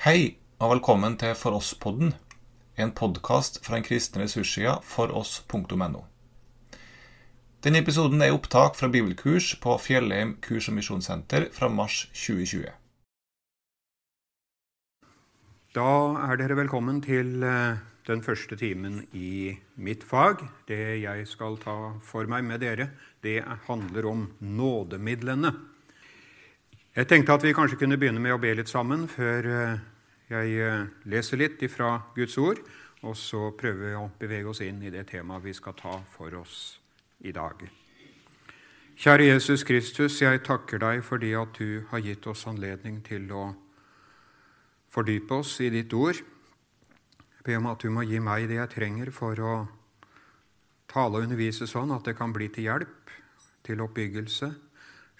Hei, og velkommen til For oss-podden, en podkast fra den kristne ressurssida foross.no. Denne episoden er opptak fra bibelkurs på Fjellheim kurs- og misjonssenter fra mars 2020. Da er dere velkommen til eh, den første timen i mitt fag. Det jeg skal ta for meg med dere, det handler om nådemidlene. Jeg tenkte at vi kanskje kunne begynne med å be litt sammen før eh, jeg eh, leser litt fra Guds ord, og så prøver vi å bevege oss inn i det temaet vi skal ta for oss i dag. Kjære Jesus Kristus, jeg takker deg fordi at du har gitt oss anledning til å fordype oss i ditt ord. Jeg ber om at du må gi meg det jeg trenger for å tale og undervise sånn at det kan bli til hjelp, til oppbyggelse,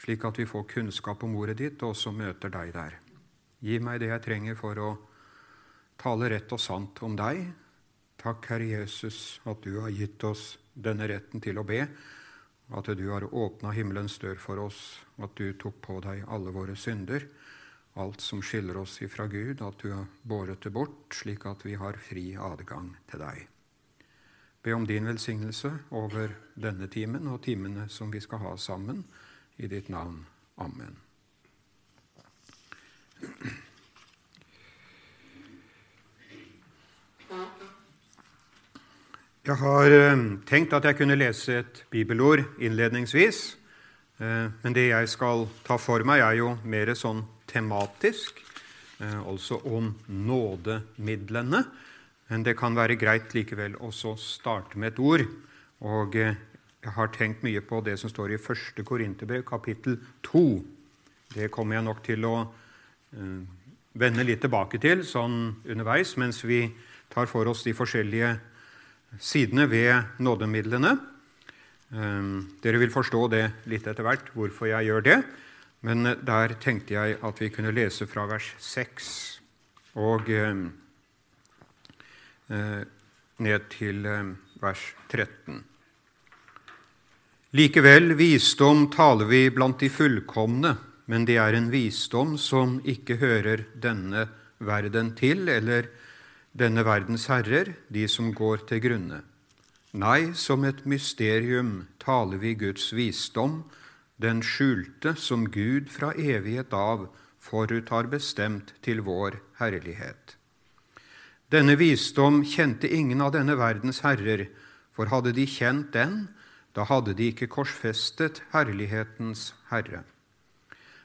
slik at vi får kunnskap om ordet ditt og også møter deg der. Gi meg det jeg trenger for å tale rett og sant om deg. Takk, Herre Jesus, at du har gitt oss denne retten til å be, at du har åpna himmelens dør for oss, at du tok på deg alle våre synder, alt som skiller oss ifra Gud, at du har båret det bort, slik at vi har fri adgang til deg. Be om din velsignelse over denne timen og timene som vi skal ha sammen. I ditt navn. Amen. Jeg har eh, tenkt at jeg kunne lese et bibelord innledningsvis. Eh, men det jeg skal ta for meg, er jo mer sånn tematisk, eh, altså om nådemidlene. Men det kan være greit likevel også starte med et ord. Og jeg har tenkt mye på det som står i 1. Korinterbrev, kapittel 2. Det kommer jeg nok til å vende litt tilbake til sånn underveis mens vi tar for oss de forskjellige sidene ved nådemidlene. Uh, dere vil forstå det litt etter hvert, hvorfor jeg gjør det. Men uh, der tenkte jeg at vi kunne lese fra vers 6 og ned til vers 13. Likevel, visdom taler vi blant de fullkomne, men det er en visdom som ikke hører denne verden til, eller denne verdens herrer, de som går til grunne. Nei, som et mysterium taler vi Guds visdom, den skjulte som Gud fra evighet av forut har bestemt til vår herlighet. Denne visdom kjente ingen av denne verdens herrer, for hadde de kjent den, da hadde de ikke korsfestet herlighetens Herre.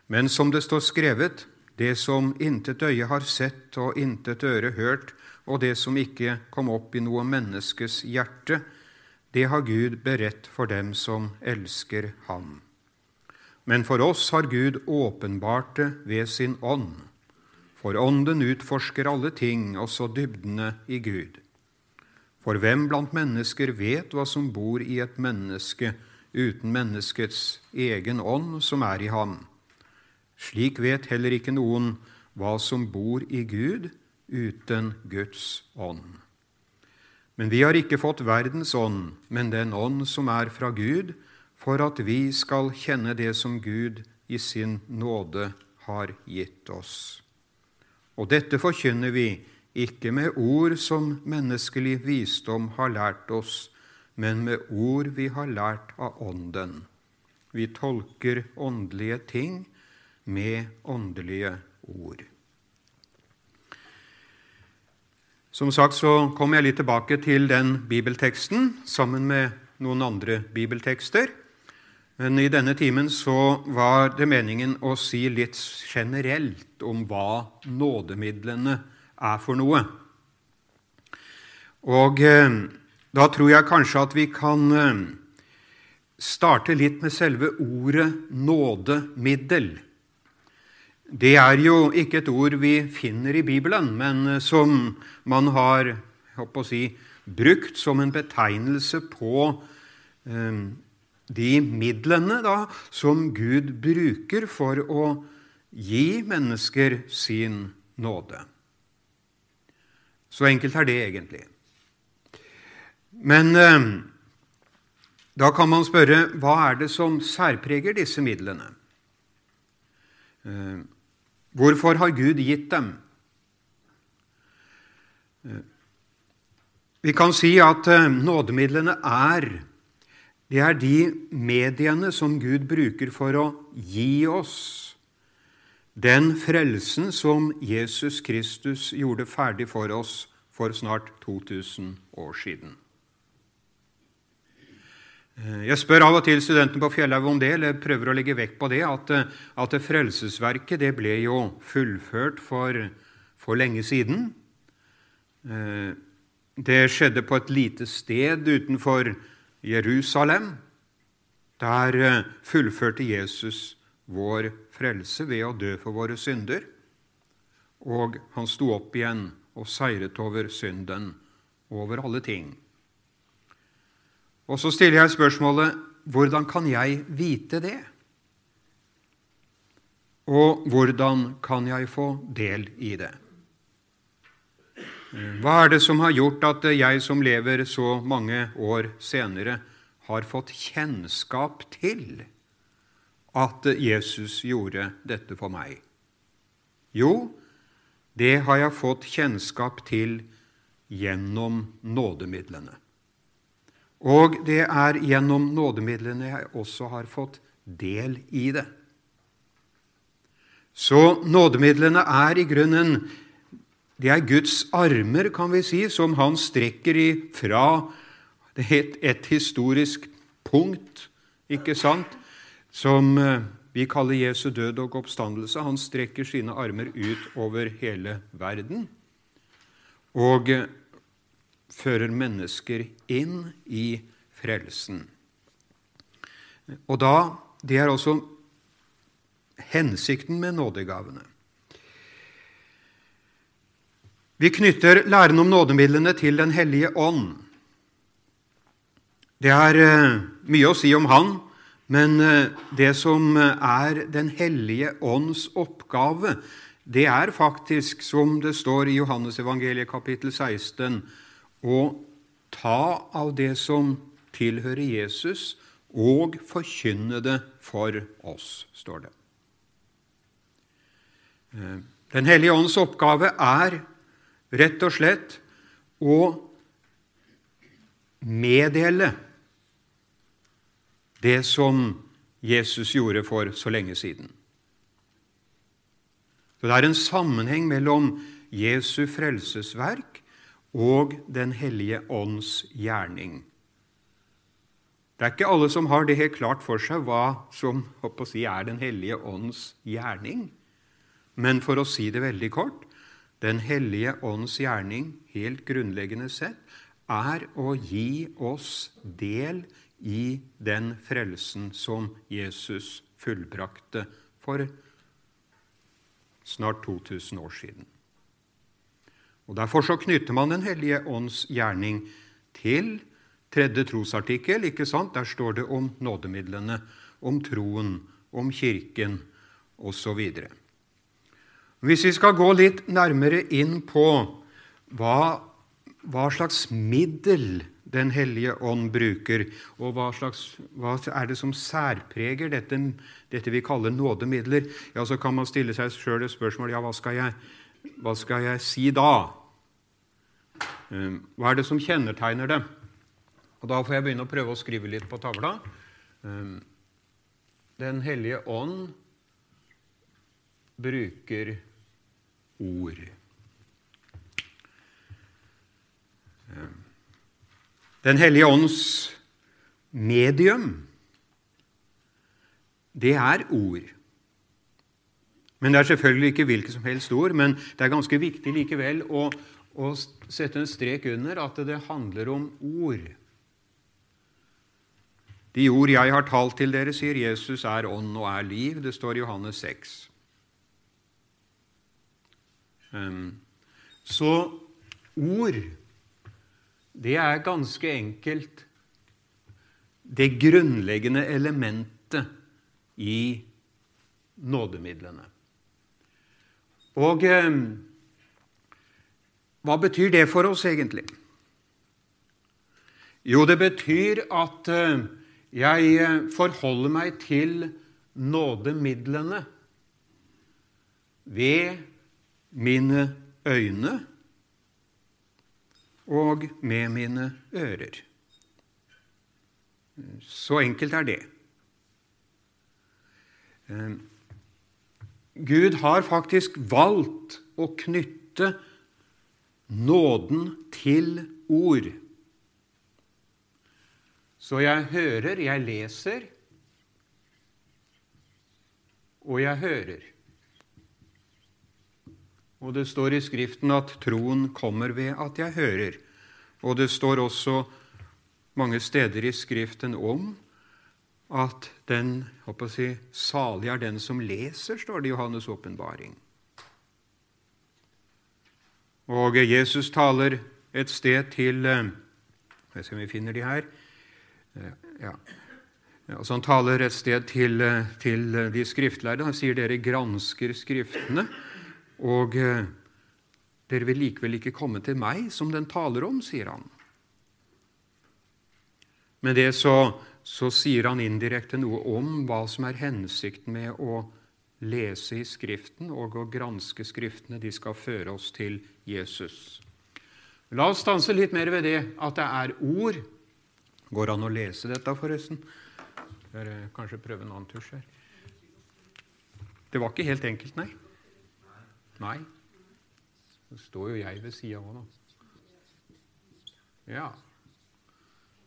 Men som det står skrevet, det som intet øye har sett og intet øre hørt, og det som ikke kom opp i noe menneskes hjerte, det har Gud beredt for dem som elsker Ham. Men for oss har Gud åpenbart det ved sin ånd. For Ånden utforsker alle ting, også dybdene i Gud. For hvem blant mennesker vet hva som bor i et menneske uten menneskets egen ånd som er i ham? Slik vet heller ikke noen hva som bor i Gud uten Guds ånd. Men vi har ikke fått verdens ånd, men den ånd som er fra Gud, for at vi skal kjenne det som Gud i sin nåde har gitt oss. Og dette forkynner vi ikke med ord som menneskelig visdom har lært oss, men med ord vi har lært av Ånden. Vi tolker åndelige ting med åndelige ord. Som sagt så kom jeg litt tilbake til den bibelteksten sammen med noen andre bibeltekster. Men i denne timen så var det meningen å si litt generelt om hva nådemidlene er for noe. Og eh, da tror jeg kanskje at vi kan eh, starte litt med selve ordet nådemiddel. Det er jo ikke et ord vi finner i Bibelen, men som man har si, brukt som en betegnelse på eh, de midlene da, som Gud bruker for å gi mennesker sin nåde. Så enkelt er det egentlig. Men eh, da kan man spørre hva er det som særpreger disse midlene? Eh, hvorfor har Gud gitt dem? Vi kan si at eh, nådemidlene er det er de mediene som Gud bruker for å gi oss den frelsen som Jesus Kristus gjorde ferdig for oss for snart 2000 år siden. Eh, jeg spør av og til studentene på Fjellhaug om det, eller prøver å legge vekt på det, at, eh, at frelsesverket det ble jo fullført for, for lenge siden. Eh, det skjedde på et lite sted utenfor Jerusalem. Der fullførte Jesus vår frelse ved å dø for våre synder. Og han sto opp igjen og seiret over synden, over alle ting. Og så stiller jeg spørsmålet hvordan kan jeg vite det? Og hvordan kan jeg få del i det? Hva er det som har gjort at jeg som lever så mange år senere, har fått kjennskap til at Jesus gjorde dette for meg? Jo, det har jeg fått kjennskap til gjennom nådemidlene. Og det er gjennom nådemidlene jeg også har fått del i det. Så nådemidlene er i grunnen det er Guds armer, kan vi si, som han strekker ifra et, et historisk punkt, ikke sant, som eh, vi kaller Jesu død og oppstandelse. Han strekker sine armer ut over hele verden. Og eh, fører mennesker inn i frelsen. Og da, Det er også hensikten med nådegavene. Vi knytter læren om nådemidlene til Den hellige ånd. Det er eh, mye å si om Han, men eh, det som er Den hellige ånds oppgave, det er faktisk, som det står i Johannes evangeliet kapittel 16, å ta av det som tilhører Jesus, og forkynne det for oss, står det. Eh, Den hellige ånds oppgave er rett og slett å meddele det som Jesus gjorde for så lenge siden. Så Det er en sammenheng mellom Jesu frelsesverk og Den hellige ånds gjerning. Det er ikke alle som har det helt klart for seg hva som si, er Den hellige ånds gjerning. Men for å si det veldig kort Den hellige ånds gjerning, helt grunnleggende sett, er å gi oss del i den frelsen som Jesus fullbrakte for snart 2000 år siden. Og Derfor så knytter man Den hellige ånds gjerning til tredje trosartikkel. ikke sant? Der står det om nådemidlene, om troen, om Kirken osv. Hvis vi skal gå litt nærmere inn på hva, hva slags middel Den hellige ånd bruker, og hva, slags, hva er det som særpreger dette, dette vi kaller nådemidler, ja, så kan man stille seg sjøl et spørsmål ja, hva skal jeg hva skal jeg si da? Ehm, hva er det som kjennetegner det? Og Da får jeg begynne å prøve å skrive litt på tavla. Ehm, Den hellige ånd bruker ord. Ehm, Den hellige ånds medium, det er ord. Men Det er selvfølgelig ikke hvilke som helst ord, men det er ganske viktig likevel å, å sette en strek under at det handler om ord. De ord jeg har talt til dere, sier Jesus, er ånd og er liv. Det står i Johannes 6. Um, så ord, det er ganske enkelt det grunnleggende elementet i nådemidlene. Og eh, hva betyr det for oss egentlig? Jo, det betyr at eh, jeg eh, forholder meg til nådemidlene ved mine øyne og med mine ører. Så enkelt er det. Gud har faktisk valgt å knytte nåden til ord. Så jeg hører, jeg leser, og jeg hører. Og det står i Skriften at troen kommer ved at jeg hører. Og det står også mange steder i Skriften om at den håper å si, salig er den som leser, står det i Johannes' åpenbaring. Og Jesus taler et sted til Skal vi se om vi finner de her. Eh, ja. Altså han taler et sted til, eh, til de skriftlærde. Han sier dere gransker Skriftene og eh, dere vil likevel ikke komme til meg, som den taler om, sier han. Med det så, så sier han indirekte noe om hva som er hensikten med å lese i Skriften og å granske Skriftene. De skal føre oss til Jesus. La oss stanse litt mer ved det at det er ord. Går det an å lese dette, forresten? Jeg kanskje prøve en annen tusj her. Det var ikke helt enkelt, nei. Nei. Så står jo jeg ved sida òg, da. Ja.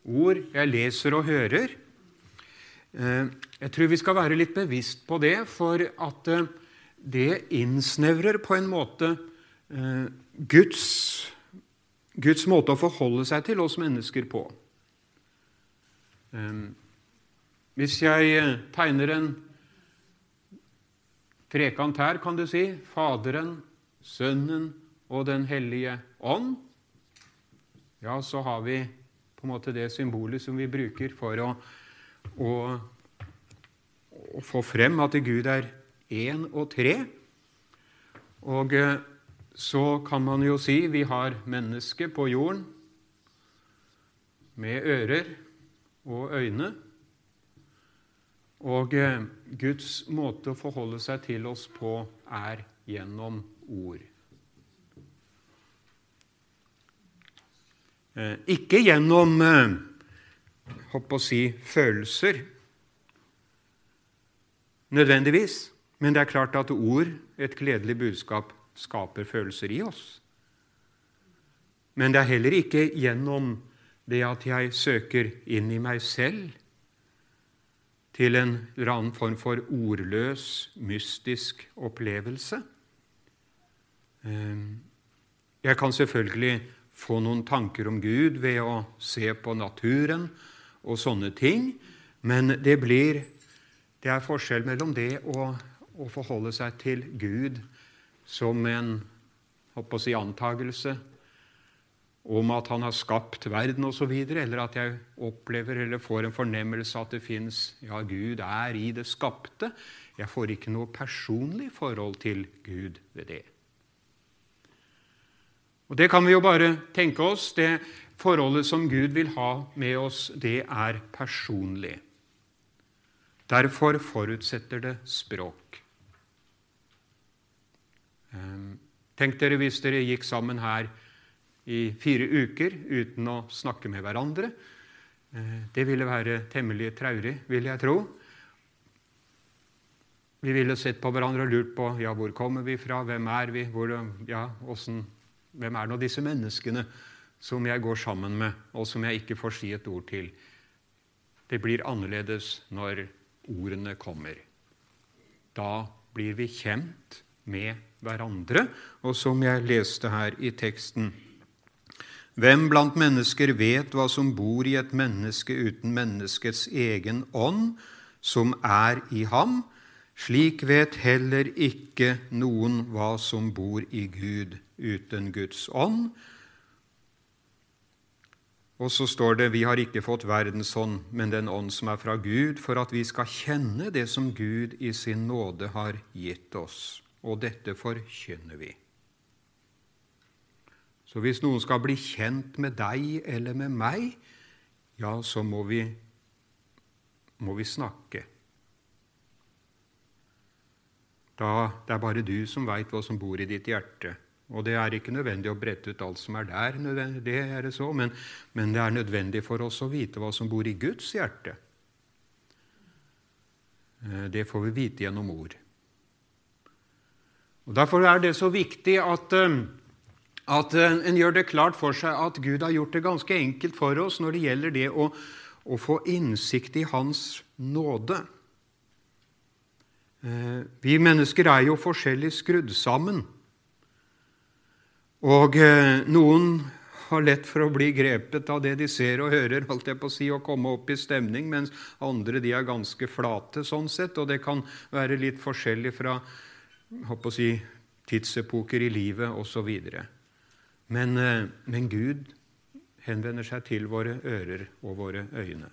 Ord jeg leser og hører. Eh, jeg tror vi skal være litt bevisst på det, for at eh, det innsnevrer på en måte eh, Guds, Guds måte å forholde seg til oss mennesker på. Hvis jeg tegner en trekant her, kan du si. Faderen, Sønnen og Den hellige ånd. Ja, så har vi på en måte det symbolet som vi bruker for å, å, å få frem at Gud er én og tre. Og eh, så kan man jo si vi har mennesket på jorden med ører og øyne. Og eh, Guds måte å forholde seg til oss på er gjennom ord. Ikke gjennom håper eh, å si, følelser, nødvendigvis. Men det er klart at ord, et gledelig budskap, skaper følelser i oss. Men det er heller ikke gjennom det at jeg søker inn i meg selv til en eller annen form for ordløs, mystisk opplevelse. Ehm, jeg kan selvfølgelig få noen tanker om Gud ved å se på naturen og sånne ting, men det blir det er forskjell mellom det og å forholde seg til Gud som en si, antagelse om at han har skapt verden osv., eller at jeg opplever eller får en fornemmelse at det fins Ja, Gud er i det skapte. Jeg får ikke noe personlig forhold til Gud ved det. Og Det kan vi jo bare tenke oss. Det forholdet som Gud vil ha med oss, det er personlig. Derfor forutsetter det språk. Ehm, tenk dere hvis dere gikk sammen her i fire uker uten å snakke med hverandre. Eh, det ville være temmelig traurig, vil jeg tro. Vi ville sett på hverandre og lurt på ja, hvor kommer vi fra, hvem er vi, hvor, ja, hvordan, hvem er nå disse menneskene som jeg går sammen med, og som jeg ikke får si et ord til. Det blir annerledes når ordene kommer. Da blir vi kjent med hverandre, og som jeg leste her i teksten hvem blant mennesker vet hva som bor i et menneske uten menneskets egen ånd, som er i ham? Slik vet heller ikke noen hva som bor i Gud uten Guds ånd. Og så står det vi har ikke fått verdens ånd, men den ånd som er fra Gud, for at vi skal kjenne det som Gud i sin nåde har gitt oss. Og dette forkynner vi. Så hvis noen skal bli kjent med deg eller med meg, ja, så må vi, må vi snakke. Da, det er bare du som veit hva som bor i ditt hjerte. Og det er ikke nødvendig å brette ut alt som er der, det er det så, men, men det er nødvendig for oss å vite hva som bor i Guds hjerte. Eh, det får vi vite gjennom ord. Og Derfor er det så viktig at, eh, at eh, en gjør det klart for seg at Gud har gjort det ganske enkelt for oss når det gjelder det å, å få innsikt i Hans nåde. Vi mennesker er jo forskjellig skrudd sammen. Og noen har lett for å bli grepet av det de ser og hører, holdt jeg på å si, og komme opp i stemning, mens andre de er ganske flate sånn sett, og det kan være litt forskjellig fra håper å si, tidsepoker i livet osv. Men, eh, men Gud henvender seg til våre ører og våre øyne.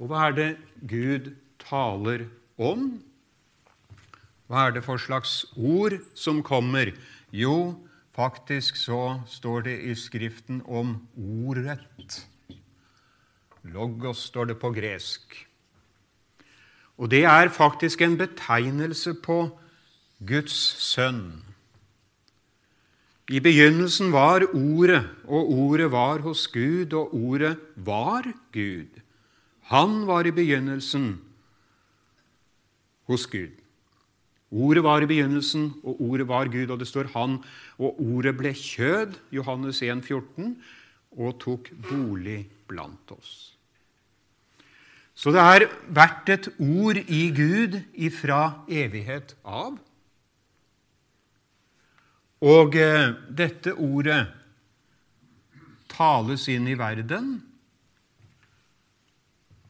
Og hva er det Gud taler om? Hva er det for slags ord som kommer? Jo, faktisk så står det i Skriften om ordet. Logos står det på gresk. Og det er faktisk en betegnelse på Guds sønn. I begynnelsen var Ordet, og Ordet var hos Gud, og Ordet var Gud. Han var i begynnelsen hos Gud. Ordet var i begynnelsen, og ordet var Gud, og det står Han, og ordet ble kjød, Johannes 1, 14, og tok bolig blant oss. Så det har vært et ord i Gud ifra evighet av. Og eh, dette ordet tales inn i verden.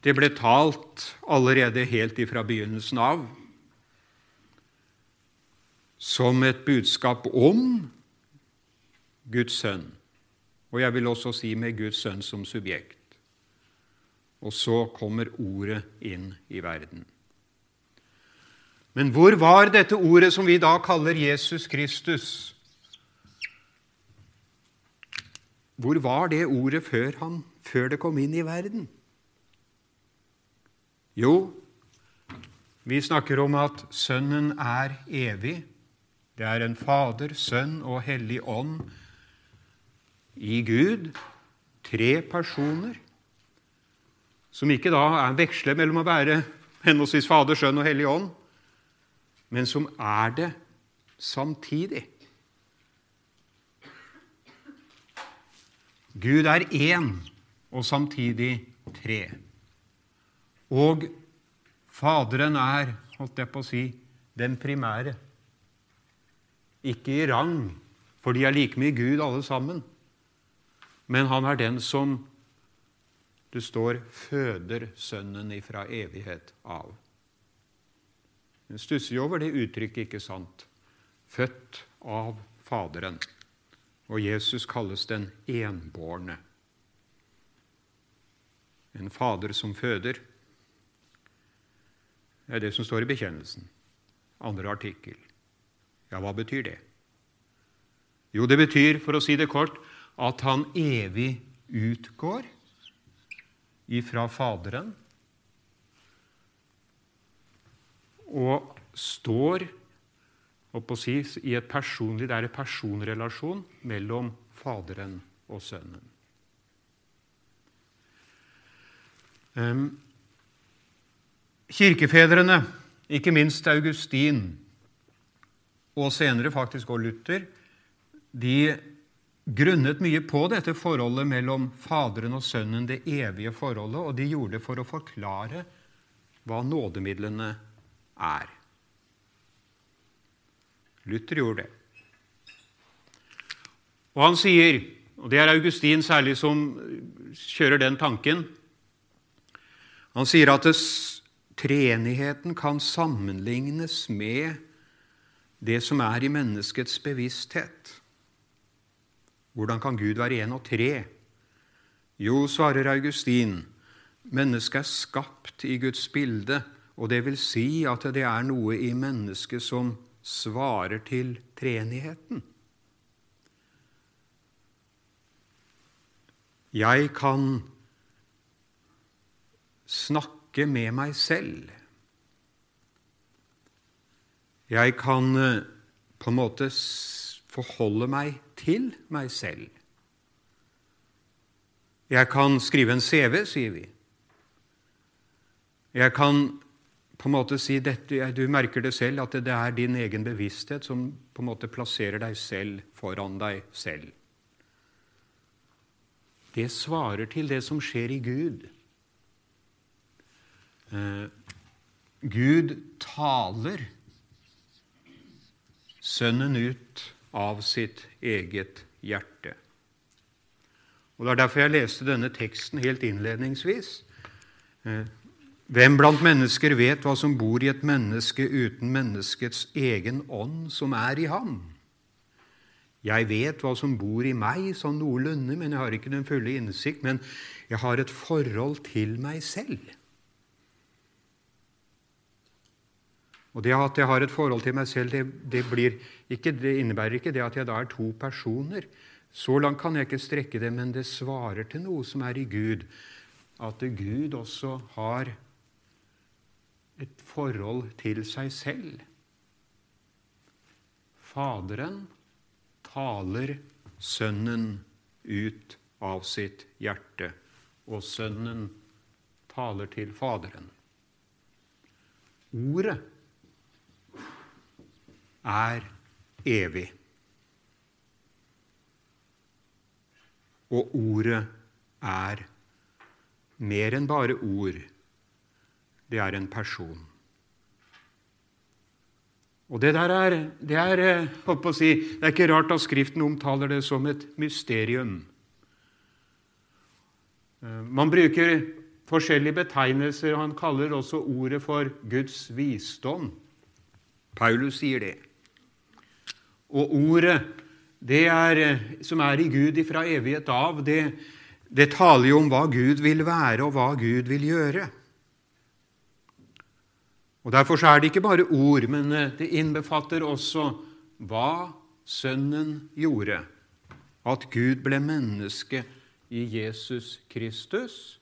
Det ble talt allerede helt ifra begynnelsen av som et budskap om Guds sønn. Og jeg vil også si med Guds sønn som subjekt. Og så kommer ordet inn i verden. Men hvor var dette ordet som vi da kaller Jesus Kristus? Hvor var det ordet før, han, før det kom inn i verden? Jo, vi snakker om at Sønnen er evig, det er en Fader, Sønn og Hellig Ånd i Gud, tre personer, som ikke da er veksler mellom å være henholdsvis Fader, Sønn og Hellig Ånd, men som er det samtidig. Gud er én og samtidig tre. Og Faderen er, holdt jeg på å si, den primære. Ikke i rang, for de er like mye Gud alle sammen. Men han er den som det står 'føder Sønnen ifra evighet av'. Hun stusser jo over det uttrykket, ikke sant? Født av Faderen. Og Jesus kalles den enbårne. En fader som føder. Det er det som står i bekjennelsen. Andre artikkel. Ja, hva betyr det? Jo, det betyr, for å si det kort, at han evig utgår ifra Faderen og står si, i et personlig, Det er en personrelasjon mellom Faderen og Sønnen. Um, kirkefedrene, ikke minst Augustin, og senere faktisk også Luther, de grunnet mye på dette forholdet mellom Faderen og Sønnen, det evige forholdet, og de gjorde det for å forklare hva nådemidlene er. Luther gjorde det. Og han sier, og det er Augustin særlig som kjører den tanken Han sier at treenigheten kan sammenlignes med det som er i menneskets bevissthet. Hvordan kan Gud være én og tre? Jo, svarer Augustin, mennesket er skapt i Guds bilde, og det vil si at det er noe i mennesket som svarer til treenigheten. Jeg kan snakke med meg selv. Jeg kan eh, på en måte forholde meg til meg selv. Jeg kan skrive en CV, sier vi. Jeg kan på en måte si dette, Du merker det selv, at det er din egen bevissthet som på en måte plasserer deg selv foran deg selv. Det svarer til det som skjer i Gud. Eh, Gud taler Sønnen ut av sitt eget hjerte. Og Det er derfor jeg leste denne teksten helt innledningsvis. Eh, hvem blant mennesker vet hva som bor i et menneske uten menneskets egen ånd som er i ham? Jeg vet hva som bor i meg, sånn noenlunde, men jeg har ikke den fulle innsikt. Men jeg har et forhold til meg selv. Og det at jeg har et forhold til meg selv, det, det, ikke, det, innebærer ikke det at jeg da er to personer. Så langt kan jeg ikke strekke det, men det svarer til noe som er i Gud. At Gud også har et forhold til seg selv. Faderen taler Sønnen ut av sitt hjerte, og Sønnen taler til Faderen. Ordet er evig. Og ordet er mer enn bare ord. Det er en person. Og Det der er, det er, eh, si, det er ikke rart at Skriften omtaler det som et mysterium. Eh, man bruker forskjellige betegnelser. Han kaller også ordet for Guds visdom. Paulus sier det. Og ordet det er, eh, som er i Gud ifra evighet av, det, det taler jo om hva Gud vil være, og hva Gud vil gjøre. Og Derfor er det ikke bare ord, men eh, det innbefatter også hva Sønnen gjorde. At Gud ble menneske i Jesus Kristus,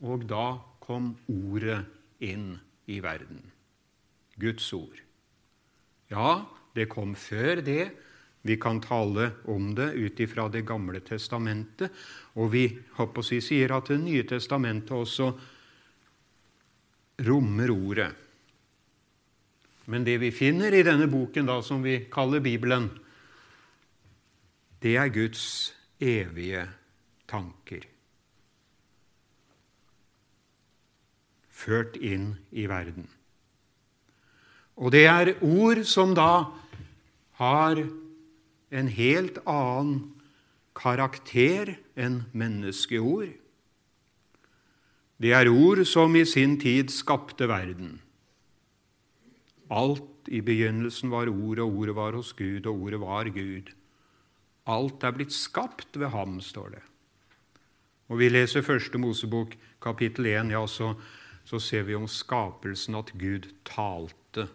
og da kom Ordet inn i verden. Guds ord. Ja, det kom før det. Vi kan tale om det ut ifra Det gamle testamentet. Og vi håper vi sier at Det nye testamentet også rommer ordet. Men det vi finner i denne boken, da, som vi kaller Bibelen, det er Guds evige tanker. Ført inn i verden. Og det er ord som da har en helt annen karakter enn menneskeord. Det er ord som i sin tid skapte verden. Alt i begynnelsen var ord, og Ordet var hos Gud, og Ordet var Gud. Alt er blitt skapt ved ham, står det. Og Vi leser Første Mosebok, kapittel 1, ja, så, så ser vi om skapelsen at Gud talte.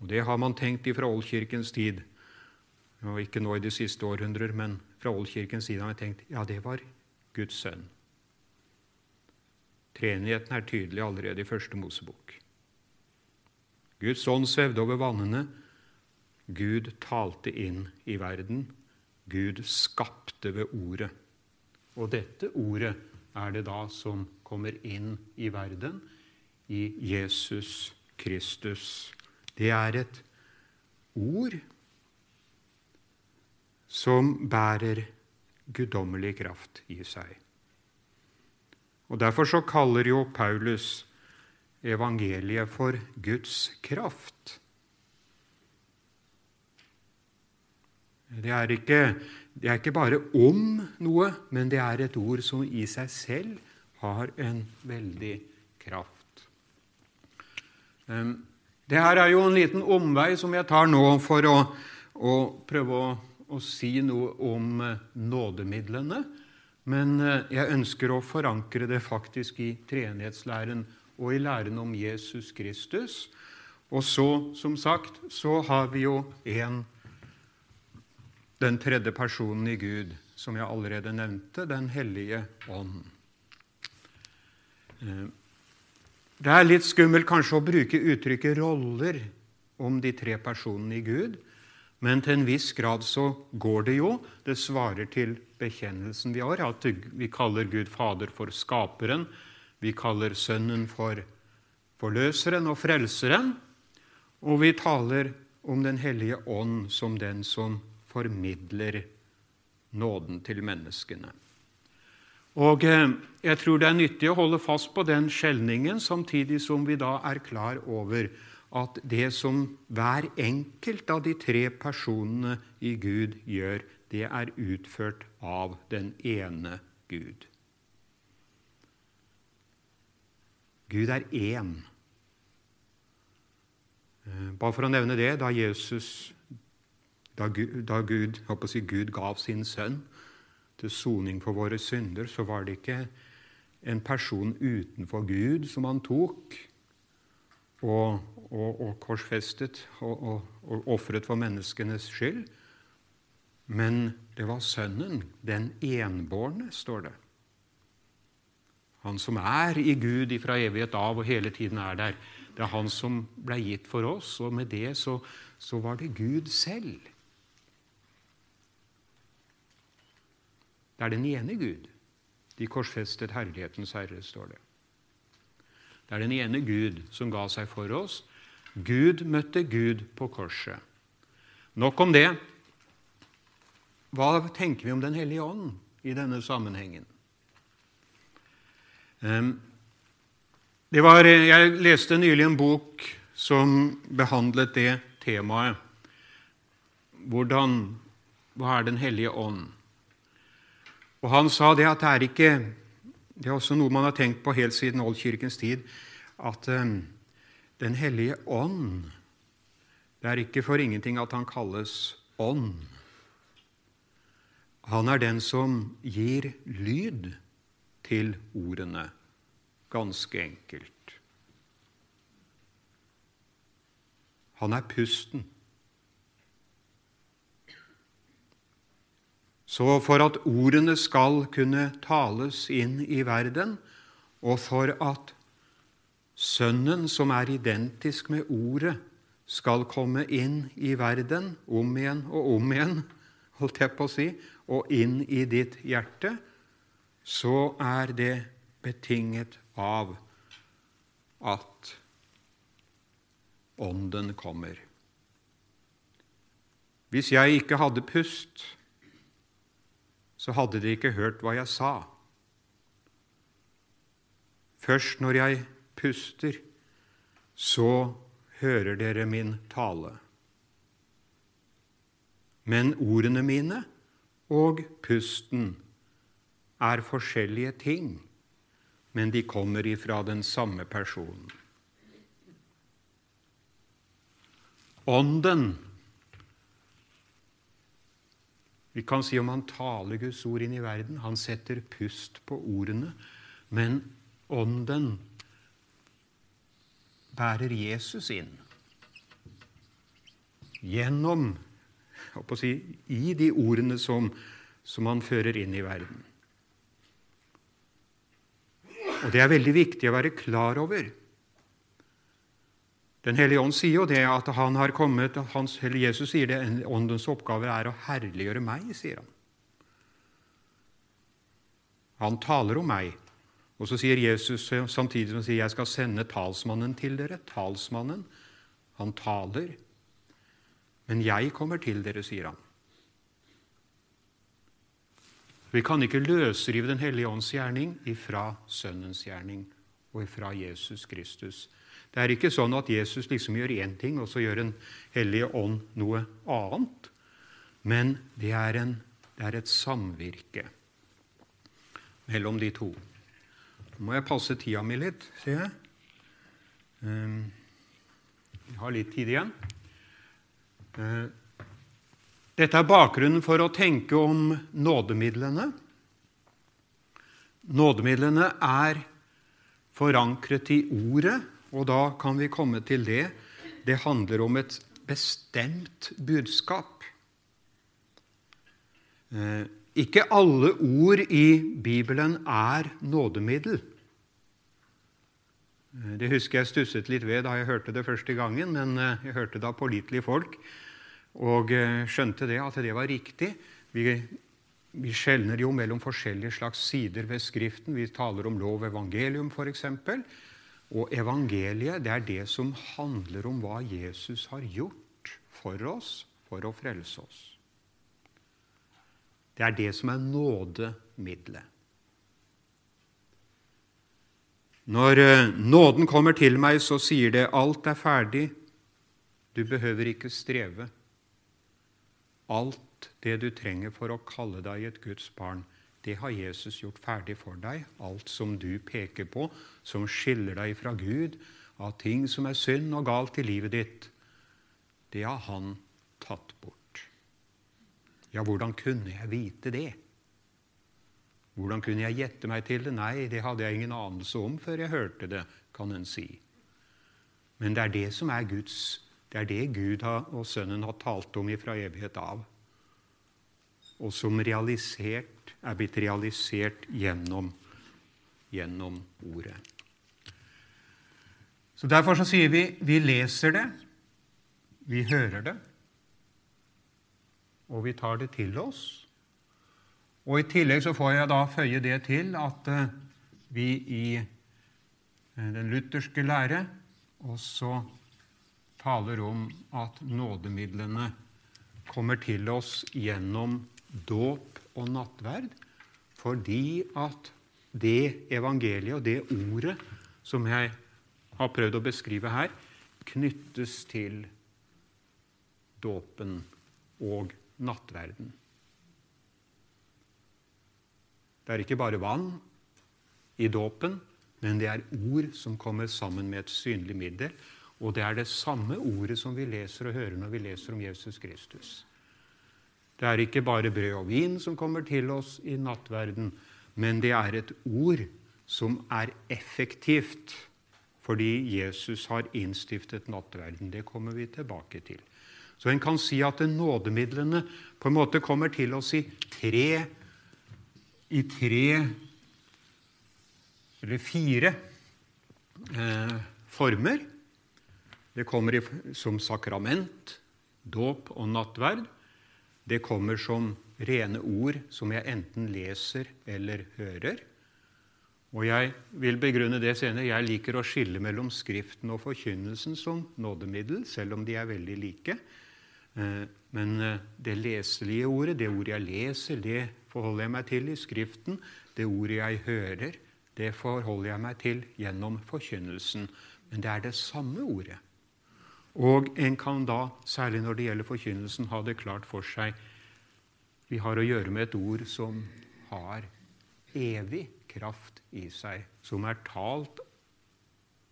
Og Det har man tenkt fra oldkirkens tid. Og ikke nå i de siste århundrer, men fra oldkirkens side har man tenkt ja, det var Guds sønn. Treenigheten er tydelig allerede i første Mosebok. Guds ånd svevde over vannene. Gud talte inn i verden. Gud skapte ved ordet. Og dette ordet er det da som kommer inn i verden i Jesus Kristus. Det er et ord som bærer guddommelig kraft i seg. Og Derfor så kaller jo Paulus evangeliet for Guds kraft. Det er, ikke, det er ikke bare om noe, men det er et ord som i seg selv har en veldig kraft. Um, det her er jo en liten omvei som jeg tar nå for å, å prøve å, å, si noe om eh, nådemidlene. Men eh, jeg ønsker å forankre det faktisk i treenighetslæren og i læren om Jesus Kristus. Og så, som sagt, så har vi jo én den tredje personen i Gud, som jeg allerede nevnte, Den hellige ånd. Det er litt skummelt kanskje å bruke uttrykket roller om de tre personene i Gud, men til en viss grad så går det jo. Det svarer til bekjennelsen vi har, at vi kaller Gud Fader for Skaperen. Vi kaller Sønnen for Forløseren og Frelseren. Og vi taler om Den hellige ånd som den som formidler nåden til menneskene. Og eh, Jeg tror det er nyttig å holde fast på den skjelningen, samtidig som vi da er klar over at det som hver enkelt av de tre personene i Gud gjør, det er utført av den ene Gud. Gud er én. Eh, bare for å nevne det, da Jesus da Gud, da Gud, si, Gud gav sin sønn til soning for våre synder, så var det ikke en person utenfor Gud som han tok og, og, og korsfestet og, og ofret for menneskenes skyld. Men det var Sønnen, den enbårne, står det. Han som er i Gud ifra evighet av og hele tiden er der. Det er Han som ble gitt for oss, og med det så, så var det Gud selv. Det er den ene Gud. De korsfestet herlighetens herre, står det. Det er den ene Gud som ga seg for oss. Gud møtte Gud på korset. Nok om det. Hva tenker vi om Den hellige ånd i denne sammenhengen? Var, jeg leste nylig en bok som behandlet det temaet. Hvordan, hva er Den hellige ånd? Og Han sa det at det er ikke Det er også noe man har tenkt på helt siden oldkirkens tid, at um, Den hellige ånd Det er ikke for ingenting at han kalles ånd. Han er den som gir lyd til ordene, ganske enkelt. Han er pusten. Så for at ordene skal kunne tales inn i verden, og for at Sønnen, som er identisk med Ordet, skal komme inn i verden om igjen og om igjen, holdt jeg på å si, og inn i ditt hjerte, så er det betinget av at Ånden kommer. Hvis jeg ikke hadde pust, så hadde de ikke hørt hva jeg sa. Først når jeg puster, så hører dere min tale. Men ordene mine og pusten er forskjellige ting, men de kommer ifra den samme personen. Ånden Vi kan si om han taler Guds ord inn i verden. Han setter pust på ordene. Men Ånden bærer Jesus inn gjennom si, I de ordene som, som han fører inn i verden. Og Det er veldig viktig å være klar over. Den hellige ånd sier jo det at han har kommet, hans, eller Jesus sier det, åndens oppgave er å herliggjøre meg, sier han. Han taler om meg. Og så sier Jesus samtidig som han sier jeg skal sende talsmannen til dere. Talsmannen. Han taler. Men jeg kommer til dere, sier han. Vi kan ikke løsrive Den hellige ånds gjerning ifra Sønnens gjerning og ifra Jesus Kristus. Det er ikke sånn at Jesus liksom gjør én ting, og så gjør Den hellige ånd noe annet. Men det er, en, det er et samvirke mellom de to. Nå må jeg passe tida mi litt, ser jeg. Jeg har litt tid igjen. Uh, dette er bakgrunnen for å tenke om nådemidlene. Nådemidlene er forankret i Ordet og da kan vi komme til det. Det handler om et bestemt budskap. Eh, ikke alle ord i Bibelen er nådemiddel. Det husker jeg stusset litt ved da jeg hørte det første gangen, men jeg hørte det av pålitelige folk og skjønte det at det var riktig. Vi, vi skjelner jo mellom forskjellige slags sider ved Skriften. Vi taler om lov og evangelium, f.eks. Og evangeliet det er det som handler om hva Jesus har gjort for oss for å frelse oss. Det er det som er nådemiddelet. Når eh, nåden kommer til meg, så sier det 'alt er ferdig'. Du behøver ikke streve. Alt det du trenger for å kalle deg et Guds barn, det har Jesus gjort ferdig for deg. Alt som du peker på, som skiller deg fra Gud, av ting som er synd og galt i livet ditt, det har han tatt bort. Ja, hvordan kunne jeg vite det? Hvordan kunne jeg gjette meg til det? Nei, det hadde jeg ingen anelse om før jeg hørte det, kan en si. Men det er det som er Guds Det er det Gud og Sønnen har talt om ifra evighet av, og som realisert er blitt realisert gjennom, gjennom Ordet. Så Derfor så sier vi vi leser det, vi hører det, og vi tar det til oss. Og I tillegg så får jeg da føye det til at eh, vi i eh, den lutherske lære også taler om at nådemidlene kommer til oss gjennom dåp og nattverd fordi at det evangeliet og det ordet som jeg har prøvd å beskrive her, knyttes til dåpen og nattverden. Det er ikke bare vann i dåpen, men det er ord som kommer sammen med et synlig middel. Og det er det samme ordet som vi leser og hører når vi leser om Jesus Kristus. Det er ikke bare brød og vin som kommer til oss i nattverden, men det er et ord som er effektivt fordi Jesus har innstiftet nattverden. Det kommer vi tilbake til. Så en kan si at nådemidlene på en måte kommer til oss i tre, i tre eller fire eh, former. Det kommer i, som sakrament, dåp og nattverd det kommer som rene ord som jeg enten leser eller hører. Og jeg vil begrunne det senere. Jeg liker å skille mellom Skriften og forkynnelsen som nådemiddel, selv om de er veldig like. Eh, men eh, det leselige ordet, det ordet jeg leser, det forholder jeg meg til i Skriften. Det ordet jeg hører, det forholder jeg meg til gjennom forkynnelsen. Men det er det samme ordet. Og en kan da, særlig når det gjelder forkynnelsen, ha det klart for seg vi har å gjøre med et ord som har evig kraft i seg, som er talt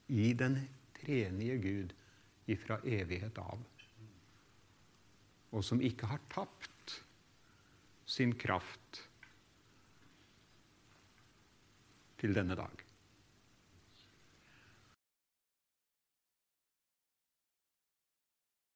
i den trenige Gud ifra evighet av, og som ikke har tapt sin kraft til denne dag.